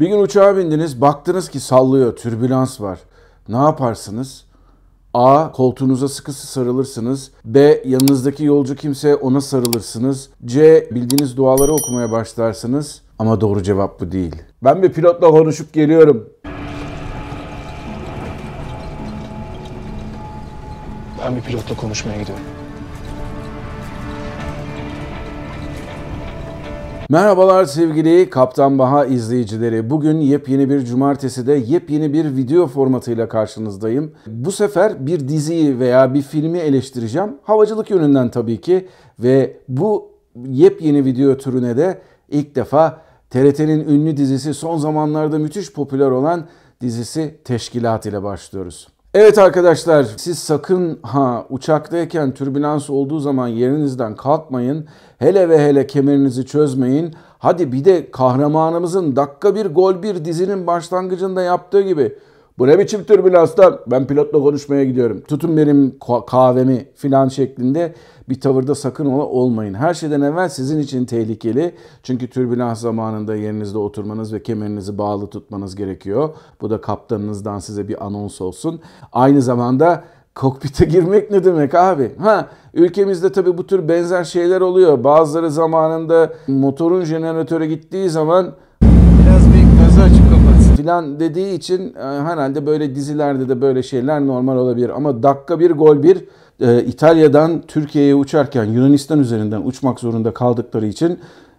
Bir gün uçağa bindiniz, baktınız ki sallıyor, türbülans var. Ne yaparsınız? A. Koltuğunuza sıkısı sarılırsınız. B. Yanınızdaki yolcu kimse ona sarılırsınız. C. Bildiğiniz duaları okumaya başlarsınız. Ama doğru cevap bu değil. Ben bir pilotla konuşup geliyorum. Ben bir pilotla konuşmaya gidiyorum. Merhabalar sevgili Kaptan Baha izleyicileri. Bugün yepyeni bir cumarteside yepyeni bir video formatıyla karşınızdayım. Bu sefer bir diziyi veya bir filmi eleştireceğim. Havacılık yönünden tabii ki ve bu yepyeni video türüne de ilk defa TRT'nin ünlü dizisi son zamanlarda müthiş popüler olan dizisi Teşkilat ile başlıyoruz. Evet arkadaşlar siz sakın ha uçaktayken türbülans olduğu zaman yerinizden kalkmayın. Hele ve hele kemerinizi çözmeyin. Hadi bir de kahramanımızın dakika bir gol bir dizinin başlangıcında yaptığı gibi bu ne biçim türbülanstan ben pilotla konuşmaya gidiyorum. Tutun benim kahvemi filan şeklinde bir tavırda sakın ola olmayın. Her şeyden evvel sizin için tehlikeli. Çünkü türbülans zamanında yerinizde oturmanız ve kemerinizi bağlı tutmanız gerekiyor. Bu da kaptanınızdan size bir anons olsun. Aynı zamanda kokpite girmek ne demek abi? Ha ülkemizde tabii bu tür benzer şeyler oluyor. Bazıları zamanında motorun jeneratörü gittiği zaman Biraz bir gazı açıp kapatsın. Filan dediği için e, herhalde böyle dizilerde de böyle şeyler normal olabilir. Ama dakika bir gol bir e, İtalya'dan Türkiye'ye uçarken Yunanistan üzerinden uçmak zorunda kaldıkları için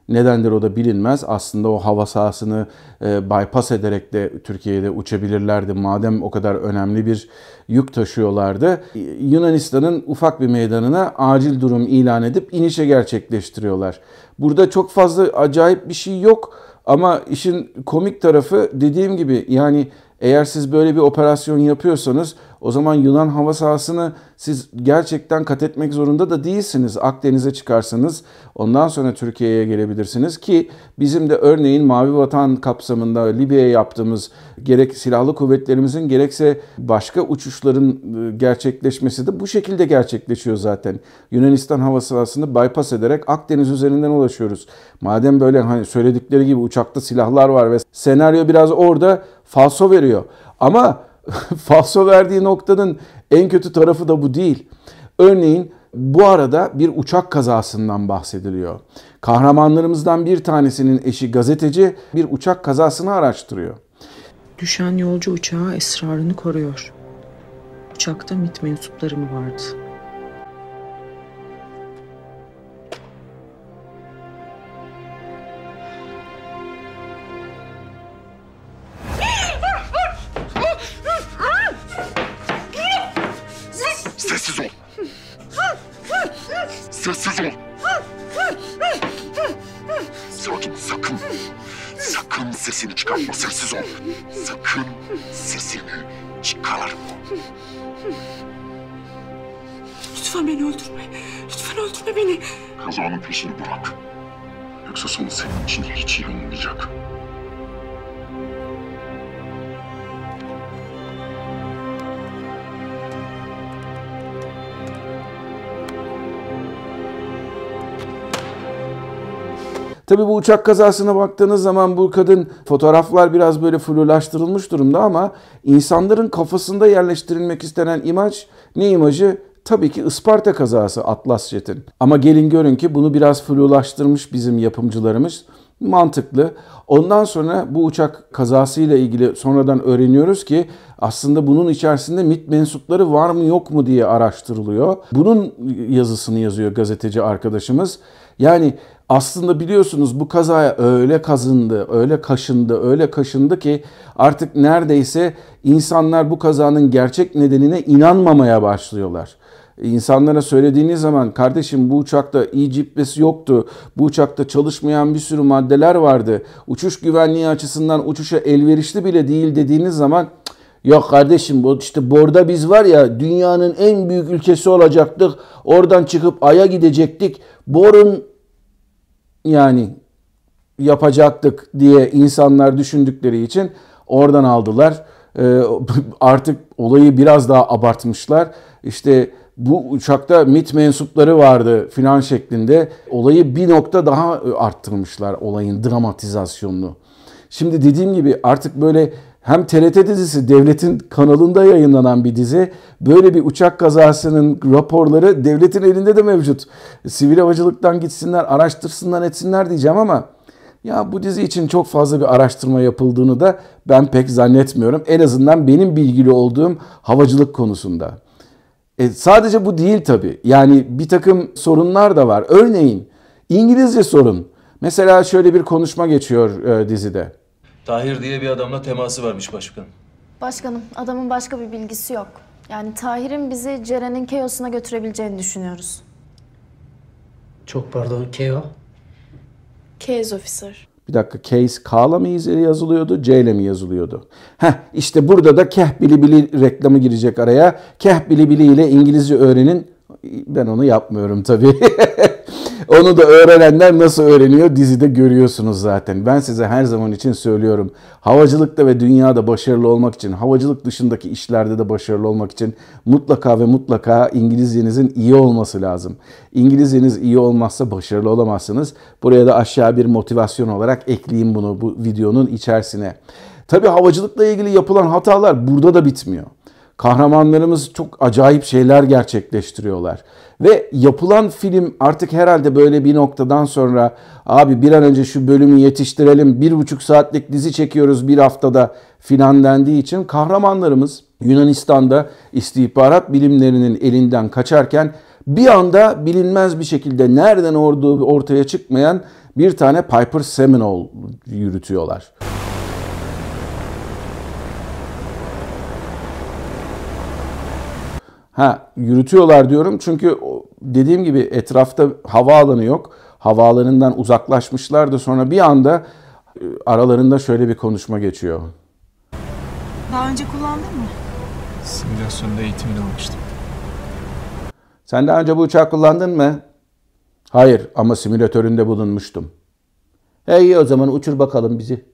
nedendir o da bilinmez. Aslında o hava sahasını e, bypass ederek de Türkiye'de uçabilirlerdi. Madem o kadar önemli bir yük taşıyorlardı. Yunanistan'ın ufak bir meydanına acil durum ilan edip inişe gerçekleştiriyorlar. Burada çok fazla acayip bir şey yok. Ama işin komik tarafı dediğim gibi yani eğer siz böyle bir operasyon yapıyorsanız o zaman Yunan hava sahasını siz gerçekten kat etmek zorunda da değilsiniz. Akdeniz'e çıkarsanız ondan sonra Türkiye'ye gelebilirsiniz ki bizim de örneğin Mavi Vatan kapsamında Libya'ya yaptığımız gerek silahlı kuvvetlerimizin gerekse başka uçuşların e, gerçekleşmesi de bu şekilde gerçekleşiyor zaten. Yunanistan hava sahasını bypass ederek Akdeniz üzerinden ulaşıyoruz. Madem böyle hani söyledikleri gibi uçakta silahlar var ve senaryo biraz orada falso veriyor. Ama falso verdiği noktanın en kötü tarafı da bu değil. Örneğin bu arada bir uçak kazasından bahsediliyor. Kahramanlarımızdan bir tanesinin eşi gazeteci bir uçak kazasını araştırıyor. Düşen yolcu uçağı esrarını koruyor. Uçakta MIT mensupları mı vardı? Çıkartma, sessiz ol. Sakın sesini çıkarma. Lütfen beni öldürme. Lütfen öldürme beni. Kazanın peşini bırak. Yoksa sonu senin için hiç iyi olmayacak. Tabii bu uçak kazasına baktığınız zaman bu kadın fotoğraflar biraz böyle flulaştırılmış durumda ama insanların kafasında yerleştirilmek istenen imaj ne imajı? Tabii ki Isparta kazası Atlas Jet'in. Ama gelin görün ki bunu biraz flulaştırmış bizim yapımcılarımız. Mantıklı. Ondan sonra bu uçak kazasıyla ilgili sonradan öğreniyoruz ki aslında bunun içerisinde MIT mensupları var mı yok mu diye araştırılıyor. Bunun yazısını yazıyor gazeteci arkadaşımız. Yani aslında biliyorsunuz bu kazaya öyle kazındı, öyle kaşındı, öyle kaşındı ki artık neredeyse insanlar bu kazanın gerçek nedenine inanmamaya başlıyorlar. İnsanlara söylediğiniz zaman kardeşim bu uçakta iyi cippesi yoktu. Bu uçakta çalışmayan bir sürü maddeler vardı. Uçuş güvenliği açısından uçuşa elverişli bile değil dediğiniz zaman Yok kardeşim bu işte borda biz var ya dünyanın en büyük ülkesi olacaktık. Oradan çıkıp aya gidecektik. Borun yani yapacaktık diye insanlar düşündükleri için oradan aldılar. Ee, artık olayı biraz daha abartmışlar. İşte bu uçakta MIT mensupları vardı filan şeklinde olayı bir nokta daha arttırmışlar olayın dramatizasyonunu. Şimdi dediğim gibi artık böyle hem TRT dizisi devletin kanalında yayınlanan bir dizi. Böyle bir uçak kazasının raporları devletin elinde de mevcut. Sivil havacılıktan gitsinler, araştırsınlar, etsinler diyeceğim ama ya bu dizi için çok fazla bir araştırma yapıldığını da ben pek zannetmiyorum. En azından benim bilgili olduğum havacılık konusunda. E, sadece bu değil tabii. Yani bir takım sorunlar da var. Örneğin İngilizce sorun. Mesela şöyle bir konuşma geçiyor e, dizide. Tahir diye bir adamla teması varmış başkan. Başkanım, adamın başka bir bilgisi yok. Yani Tahir'in bizi Ceren'in Keos'una götürebileceğini düşünüyoruz. Çok pardon Keo. Case Officer. Bir dakika case K'la mı yazılıyordu C ile mi yazılıyordu? Heh işte burada da Keh Bili Bili reklamı girecek araya. Keh Bili Bili ile İngilizce öğrenin. Ben onu yapmıyorum tabii. Onu da öğrenenler nasıl öğreniyor dizide görüyorsunuz zaten. Ben size her zaman için söylüyorum. Havacılıkta ve dünyada başarılı olmak için, havacılık dışındaki işlerde de başarılı olmak için mutlaka ve mutlaka İngilizcenizin iyi olması lazım. İngilizceniz iyi olmazsa başarılı olamazsınız. Buraya da aşağı bir motivasyon olarak ekleyeyim bunu bu videonun içerisine. Tabii havacılıkla ilgili yapılan hatalar burada da bitmiyor. Kahramanlarımız çok acayip şeyler gerçekleştiriyorlar. Ve yapılan film artık herhalde böyle bir noktadan sonra abi bir an önce şu bölümü yetiştirelim bir buçuk saatlik dizi çekiyoruz bir haftada filan dendiği için kahramanlarımız Yunanistan'da istihbarat bilimlerinin elinden kaçarken bir anda bilinmez bir şekilde nereden olduğu ortaya çıkmayan bir tane Piper Seminole yürütüyorlar. Ha yürütüyorlar diyorum çünkü dediğim gibi etrafta havaalanı yok. Havaalanından uzaklaşmışlardı sonra bir anda e, aralarında şöyle bir konuşma geçiyor. Daha önce kullandın mı? Simülasyonda eğitimini almıştım. Sen daha önce bu uçağı kullandın mı? Hayır ama simülatöründe bulunmuştum. Hey o zaman uçur bakalım bizi.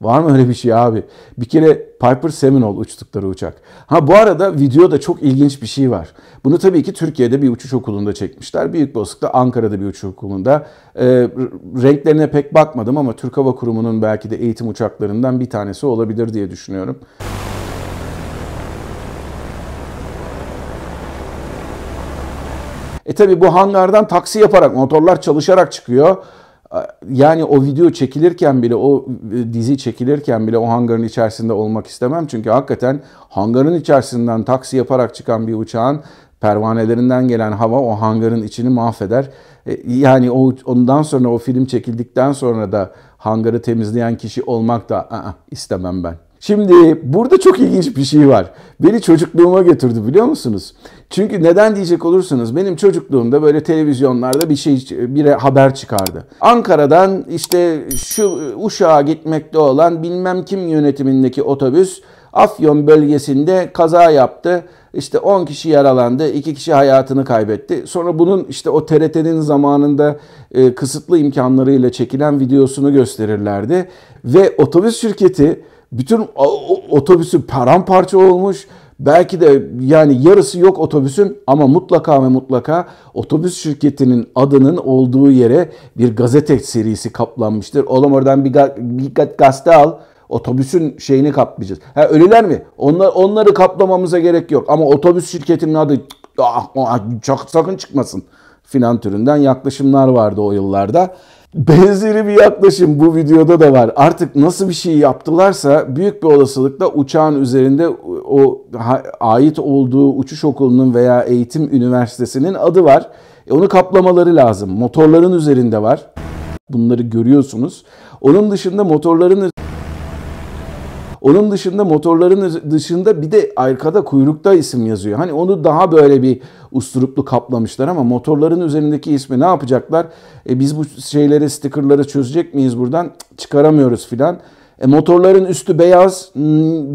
Var mı öyle bir şey abi? Bir kere Piper Seminole uçtukları uçak. Ha bu arada videoda çok ilginç bir şey var. Bunu tabii ki Türkiye'de bir uçuş okulunda çekmişler. Büyük olasılıkla Ankara'da bir uçuş okulunda. E, renklerine pek bakmadım ama Türk Hava Kurumu'nun belki de eğitim uçaklarından bir tanesi olabilir diye düşünüyorum. E tabi bu hangardan taksi yaparak motorlar çalışarak çıkıyor. Yani o video çekilirken bile, o e, dizi çekilirken bile o hangarın içerisinde olmak istemem. Çünkü hakikaten hangarın içerisinden taksi yaparak çıkan bir uçağın pervanelerinden gelen hava o hangarın içini mahveder. E, yani ondan sonra o film çekildikten sonra da hangarı temizleyen kişi olmak da istemem ben. Şimdi burada çok ilginç bir şey var. Beni çocukluğuma götürdü biliyor musunuz? Çünkü neden diyecek olursanız benim çocukluğumda böyle televizyonlarda bir şey bir haber çıkardı. Ankara'dan işte şu Uşak'a gitmekte olan bilmem kim yönetimindeki otobüs Afyon bölgesinde kaza yaptı. İşte 10 kişi yaralandı, 2 kişi hayatını kaybetti. Sonra bunun işte o TRT'nin zamanında e, kısıtlı imkanlarıyla çekilen videosunu gösterirlerdi. Ve otobüs şirketi bütün otobüsü paramparça olmuş. Belki de yani yarısı yok otobüsün ama mutlaka ve mutlaka otobüs şirketinin adının olduğu yere bir gazete serisi kaplanmıştır. Oğlum oradan bir, bir gazete al otobüsün şeyini kaplayacağız. Ha ölüler mi? Onlar, onları kaplamamıza gerek yok ama otobüs şirketinin adı ah, ah, çok sakın çıkmasın filan türünden yaklaşımlar vardı o yıllarda. Benzeri bir yaklaşım bu videoda da var. Artık nasıl bir şey yaptılarsa büyük bir olasılıkla uçağın üzerinde o ait olduğu uçuş okulunun veya eğitim üniversitesinin adı var. E onu kaplamaları lazım. Motorların üzerinde var. Bunları görüyorsunuz. Onun dışında motorların onun dışında motorların dışında bir de arkada kuyrukta isim yazıyor. Hani onu daha böyle bir usturuplu kaplamışlar ama motorların üzerindeki ismi ne yapacaklar? E biz bu şeyleri, stickerları çözecek miyiz buradan? Çıkaramıyoruz filan. E motorların üstü beyaz,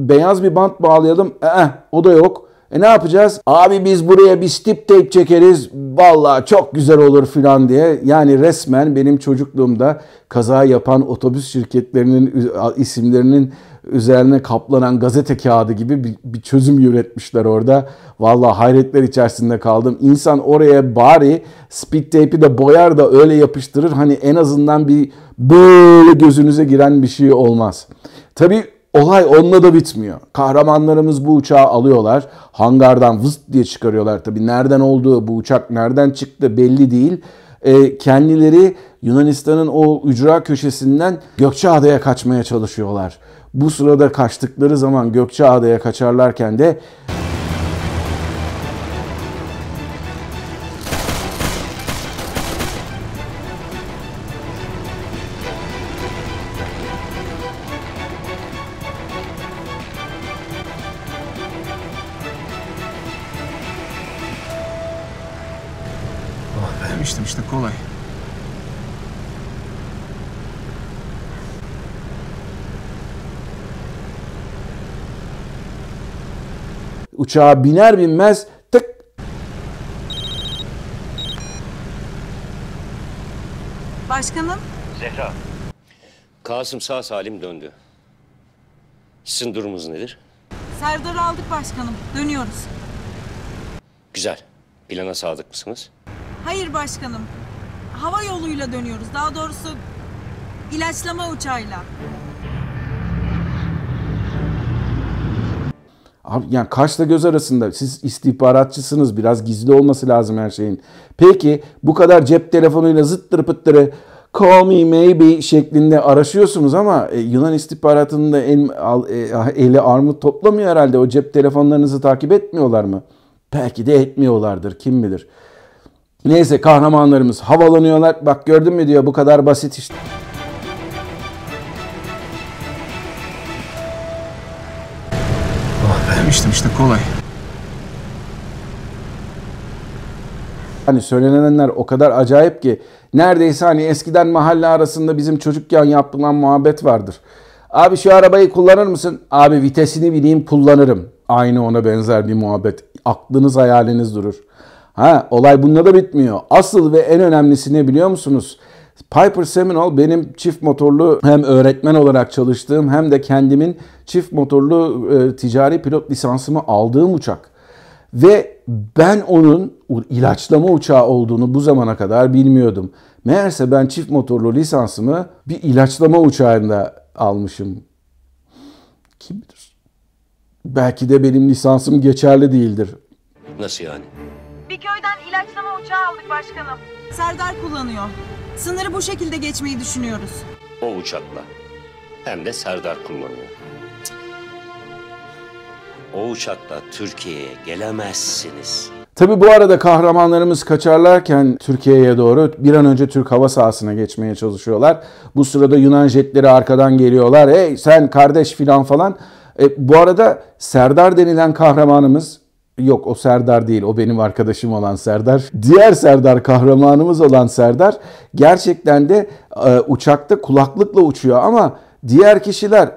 beyaz bir bant bağlayalım. E, o da yok. E ne yapacağız? Abi biz buraya bir stip tape çekeriz. Vallahi çok güzel olur filan diye. Yani resmen benim çocukluğumda kaza yapan otobüs şirketlerinin isimlerinin üzerine kaplanan gazete kağıdı gibi bir, bir çözüm üretmişler orada. Vallahi hayretler içerisinde kaldım. İnsan oraya bari speed tape'i de boyar da öyle yapıştırır. Hani en azından bir böyle gözünüze giren bir şey olmaz. Tabii olay onunla da bitmiyor. Kahramanlarımız bu uçağı alıyorlar. Hangardan vıst diye çıkarıyorlar. Tabii nereden olduğu, bu uçak nereden çıktı belli değil. E, kendileri Yunanistan'ın o ücra köşesinden Gökçeada'ya kaçmaya çalışıyorlar. Bu sırada kaçtıkları zaman Gökçeada'ya kaçarlarken de uçağa biner binmez tık Başkanım, Zehra. Kasım sağ salim döndü. Sizin durumunuz nedir? Serdar'ı aldık başkanım. Dönüyoruz. Güzel. Plana sadık mısınız? Hayır başkanım. Hava yoluyla dönüyoruz. Daha doğrusu ilaçlama uçağıyla. Abi yani kaşla göz arasında siz istihbaratçısınız biraz gizli olması lazım her şeyin. Peki bu kadar cep telefonuyla zıttırı pıttırı call me maybe şeklinde araşıyorsunuz ama e, Yunan istihbaratının da el, al, e, eli armut toplamıyor herhalde. O cep telefonlarınızı takip etmiyorlar mı? Belki de etmiyorlardır kim bilir. Neyse kahramanlarımız havalanıyorlar. Bak gördün mü diyor bu kadar basit işte. İşte kolay. Hani söylenenler o kadar acayip ki neredeyse hani eskiden mahalle arasında bizim çocukken yapılan muhabbet vardır. Abi şu arabayı kullanır mısın? Abi vitesini bileyim kullanırım. Aynı ona benzer bir muhabbet. Aklınız hayaliniz durur. Ha olay bununla da bitmiyor. Asıl ve en önemlisi ne biliyor musunuz? Piper Seminole benim çift motorlu hem öğretmen olarak çalıştığım hem de kendimin çift motorlu e, ticari pilot lisansımı aldığım uçak. Ve ben onun ilaçlama uçağı olduğunu bu zamana kadar bilmiyordum. Meğerse ben çift motorlu lisansımı bir ilaçlama uçağında almışım. Kim bilir? Belki de benim lisansım geçerli değildir. Nasıl yani? Bir köyden ilaçlama uçağı aldık başkanım. Serdar kullanıyor. Sınırı bu şekilde geçmeyi düşünüyoruz. O uçakla. Hem de Serdar kullanıyor. Cık. O uçakla Türkiye'ye gelemezsiniz. Tabi bu arada kahramanlarımız kaçarlarken Türkiye'ye doğru bir an önce Türk hava sahasına geçmeye çalışıyorlar. Bu sırada Yunan jetleri arkadan geliyorlar. Hey sen kardeş filan falan. E, bu arada Serdar denilen kahramanımız Yok o Serdar değil o benim arkadaşım olan Serdar. Diğer Serdar kahramanımız olan Serdar gerçekten de e, uçakta kulaklıkla uçuyor ama diğer kişiler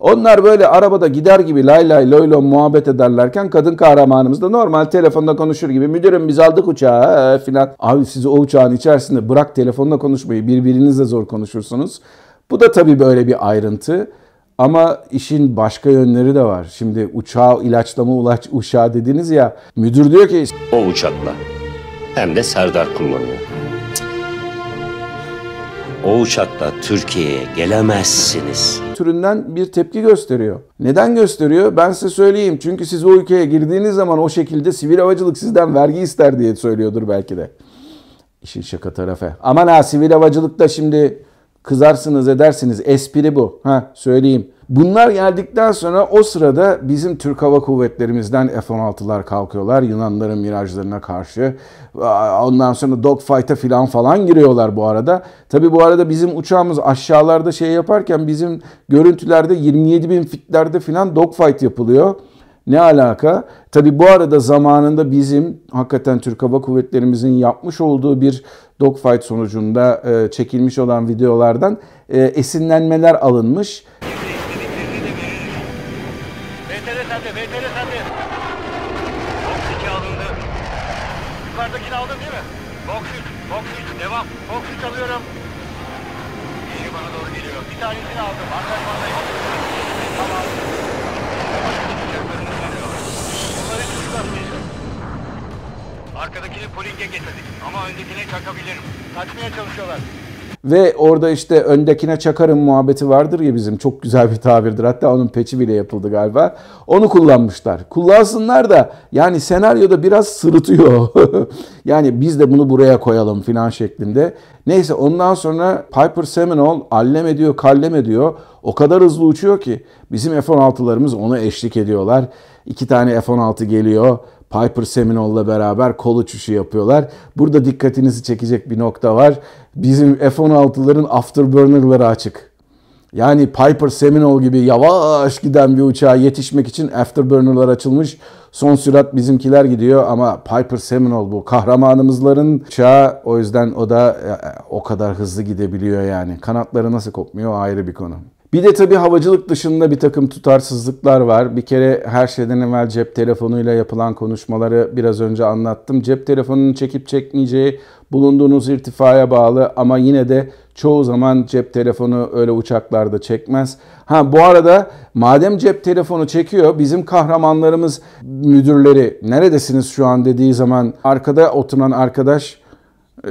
onlar böyle arabada gider gibi lay lay loy loy muhabbet ederlerken kadın kahramanımız da normal telefonda konuşur gibi müdürüm biz aldık uçağı filan. Abi siz o uçağın içerisinde bırak telefonda konuşmayı birbirinizle zor konuşursunuz. Bu da tabii böyle bir ayrıntı. Ama işin başka yönleri de var. Şimdi uçağı ilaçlama ulaç uçağı dediniz ya. Müdür diyor ki O uçakla. Hem de Serdar kullanıyor. Cık. O uçakla Türkiye'ye gelemezsiniz. türünden bir tepki gösteriyor. Neden gösteriyor? Ben size söyleyeyim. Çünkü siz o ülkeye girdiğiniz zaman o şekilde sivil havacılık sizden vergi ister diye söylüyordur belki de. İşin şaka tarafı. Aman ha sivil havacılıkta şimdi kızarsınız edersiniz. Espri bu. Ha söyleyeyim. Bunlar geldikten sonra o sırada bizim Türk Hava Kuvvetlerimizden F-16'lar kalkıyorlar Yunanların mirajlarına karşı. Ondan sonra dogfight'a filan falan giriyorlar bu arada. Tabi bu arada bizim uçağımız aşağılarda şey yaparken bizim görüntülerde 27 bin fitlerde filan dogfight yapılıyor. Ne alaka? Tabi bu arada zamanında bizim hakikaten Türk Hava Kuvvetlerimizin yapmış olduğu bir dogfight sonucunda e, çekilmiş olan videolardan e, esinlenmeler alınmış. Yukarıdaki alındı. Yukarıdakini aldın değil mi? Box 3, Box 3, devam. Box 3 alıyorum. Bana doğru geliyor. Bir tanesini aldım. Arkadaşlardayım. Arkadakini polinge getirdik. Ama öndekine çakabilirim. Kaçmaya çalışıyorlar. Ve orada işte öndekine çakarım muhabbeti vardır ya bizim çok güzel bir tabirdir. Hatta onun peçi bile yapıldı galiba. Onu kullanmışlar. Kullansınlar da yani senaryoda biraz sırıtıyor. yani biz de bunu buraya koyalım filan şeklinde. Neyse ondan sonra Piper Seminole allem ediyor kallem ediyor. O kadar hızlı uçuyor ki bizim F-16'larımız ona eşlik ediyorlar. İki tane F-16 geliyor. Piper Seminole'la beraber kol uçuşu yapıyorlar. Burada dikkatinizi çekecek bir nokta var. Bizim F-16'ların afterburner'ları açık. Yani Piper Seminole gibi yavaş giden bir uçağa yetişmek için afterburner'lar açılmış. Son sürat bizimkiler gidiyor ama Piper Seminole bu kahramanımızların uçağı o yüzden o da e, o kadar hızlı gidebiliyor yani. Kanatları nasıl kopmuyor ayrı bir konu. Bir de tabii havacılık dışında bir takım tutarsızlıklar var. Bir kere her şeyden evvel cep telefonuyla yapılan konuşmaları biraz önce anlattım. Cep telefonunun çekip çekmeyeceği bulunduğunuz irtifaya bağlı ama yine de çoğu zaman cep telefonu öyle uçaklarda çekmez. Ha bu arada madem cep telefonu çekiyor bizim kahramanlarımız müdürleri neredesiniz şu an dediği zaman arkada oturan arkadaş e,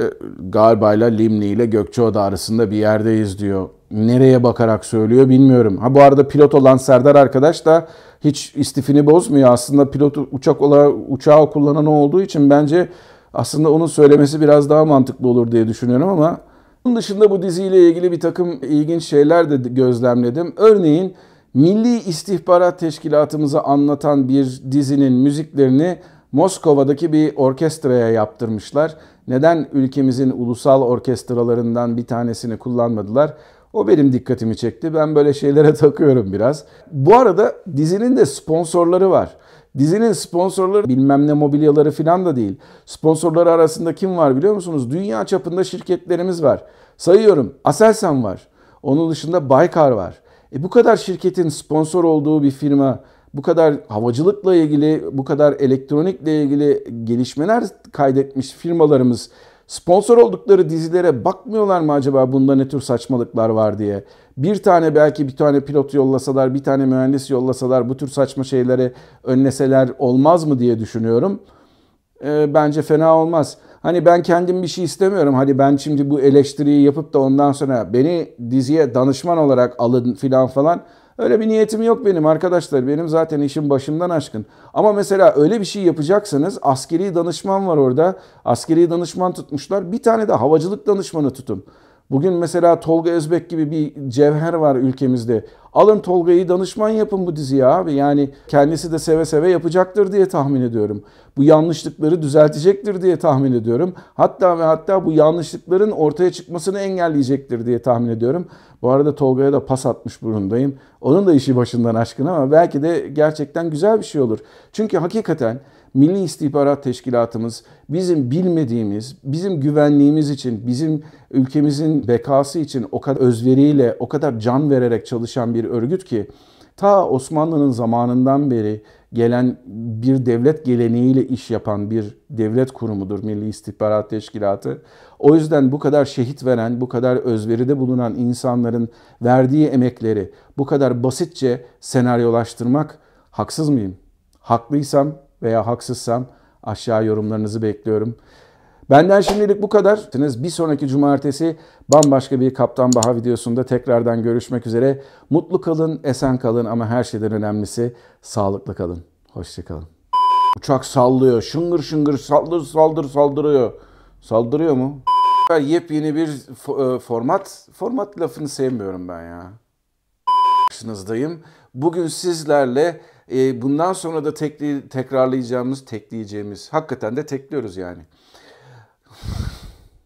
galiba ile Limni ile Gökçeoda arasında bir yerdeyiz diyor. Nereye bakarak söylüyor bilmiyorum. Ha bu arada pilot olan Serdar arkadaş da hiç istifini bozmuyor. Aslında pilot uçak olarak uçağı kullanan olduğu için bence aslında onun söylemesi biraz daha mantıklı olur diye düşünüyorum ama bunun dışında bu diziyle ilgili bir takım ilginç şeyler de gözlemledim. Örneğin Milli İstihbarat Teşkilatımızı anlatan bir dizinin müziklerini Moskova'daki bir orkestraya yaptırmışlar. Neden ülkemizin ulusal orkestralarından bir tanesini kullanmadılar? O benim dikkatimi çekti. Ben böyle şeylere takıyorum biraz. Bu arada dizinin de sponsorları var. Dizinin sponsorları bilmem ne mobilyaları falan da değil. Sponsorları arasında kim var biliyor musunuz? Dünya çapında şirketlerimiz var. Sayıyorum. Aselsan var. Onun dışında Baykar var. E bu kadar şirketin sponsor olduğu bir firma, bu kadar havacılıkla ilgili, bu kadar elektronikle ilgili gelişmeler kaydetmiş firmalarımız sponsor oldukları dizilere bakmıyorlar mı acaba bunda ne tür saçmalıklar var diye. Bir tane belki bir tane pilot yollasalar, bir tane mühendis yollasalar bu tür saçma şeyleri önleseler olmaz mı diye düşünüyorum. E, bence fena olmaz. Hani ben kendim bir şey istemiyorum. Hani ben şimdi bu eleştiriyi yapıp da ondan sonra beni diziye danışman olarak alın filan falan. Öyle bir niyetim yok benim arkadaşlar. Benim zaten işim başımdan aşkın. Ama mesela öyle bir şey yapacaksanız askeri danışman var orada. Askeri danışman tutmuşlar. Bir tane de havacılık danışmanı tutun. Bugün mesela Tolga Özbek gibi bir cevher var ülkemizde. Alın Tolga'yı danışman yapın bu diziye abi. Yani kendisi de seve seve yapacaktır diye tahmin ediyorum. Bu yanlışlıkları düzeltecektir diye tahmin ediyorum. Hatta ve hatta bu yanlışlıkların ortaya çıkmasını engelleyecektir diye tahmin ediyorum. Bu arada Tolga'ya da pas atmış burundayım. Onun da işi başından aşkın ama belki de gerçekten güzel bir şey olur. Çünkü hakikaten Milli İstihbarat Teşkilatımız bizim bilmediğimiz, bizim güvenliğimiz için, bizim ülkemizin bekası için o kadar özveriyle, o kadar can vererek çalışan bir örgüt ki ta Osmanlı'nın zamanından beri gelen bir devlet geleneğiyle iş yapan bir devlet kurumudur Milli İstihbarat Teşkilatı. O yüzden bu kadar şehit veren, bu kadar özveride bulunan insanların verdiği emekleri bu kadar basitçe senaryolaştırmak haksız mıyım? Haklıysam veya haksızsam aşağı yorumlarınızı bekliyorum. Benden şimdilik bu kadar. Bir sonraki cumartesi bambaşka bir Kaptan Baha videosunda tekrardan görüşmek üzere. Mutlu kalın, esen kalın ama her şeyden önemlisi sağlıklı kalın. Hoşçakalın. Uçak sallıyor. Şıngır şıngır saldır saldır saldırıyor. Saldırıyor mu? Yepyeni bir e, format. Format lafını sevmiyorum ben ya. Karşınızdayım. Bugün sizlerle e, bundan sonra da tekli, tekrarlayacağımız, tekleyeceğimiz, hakikaten de tekliyoruz yani.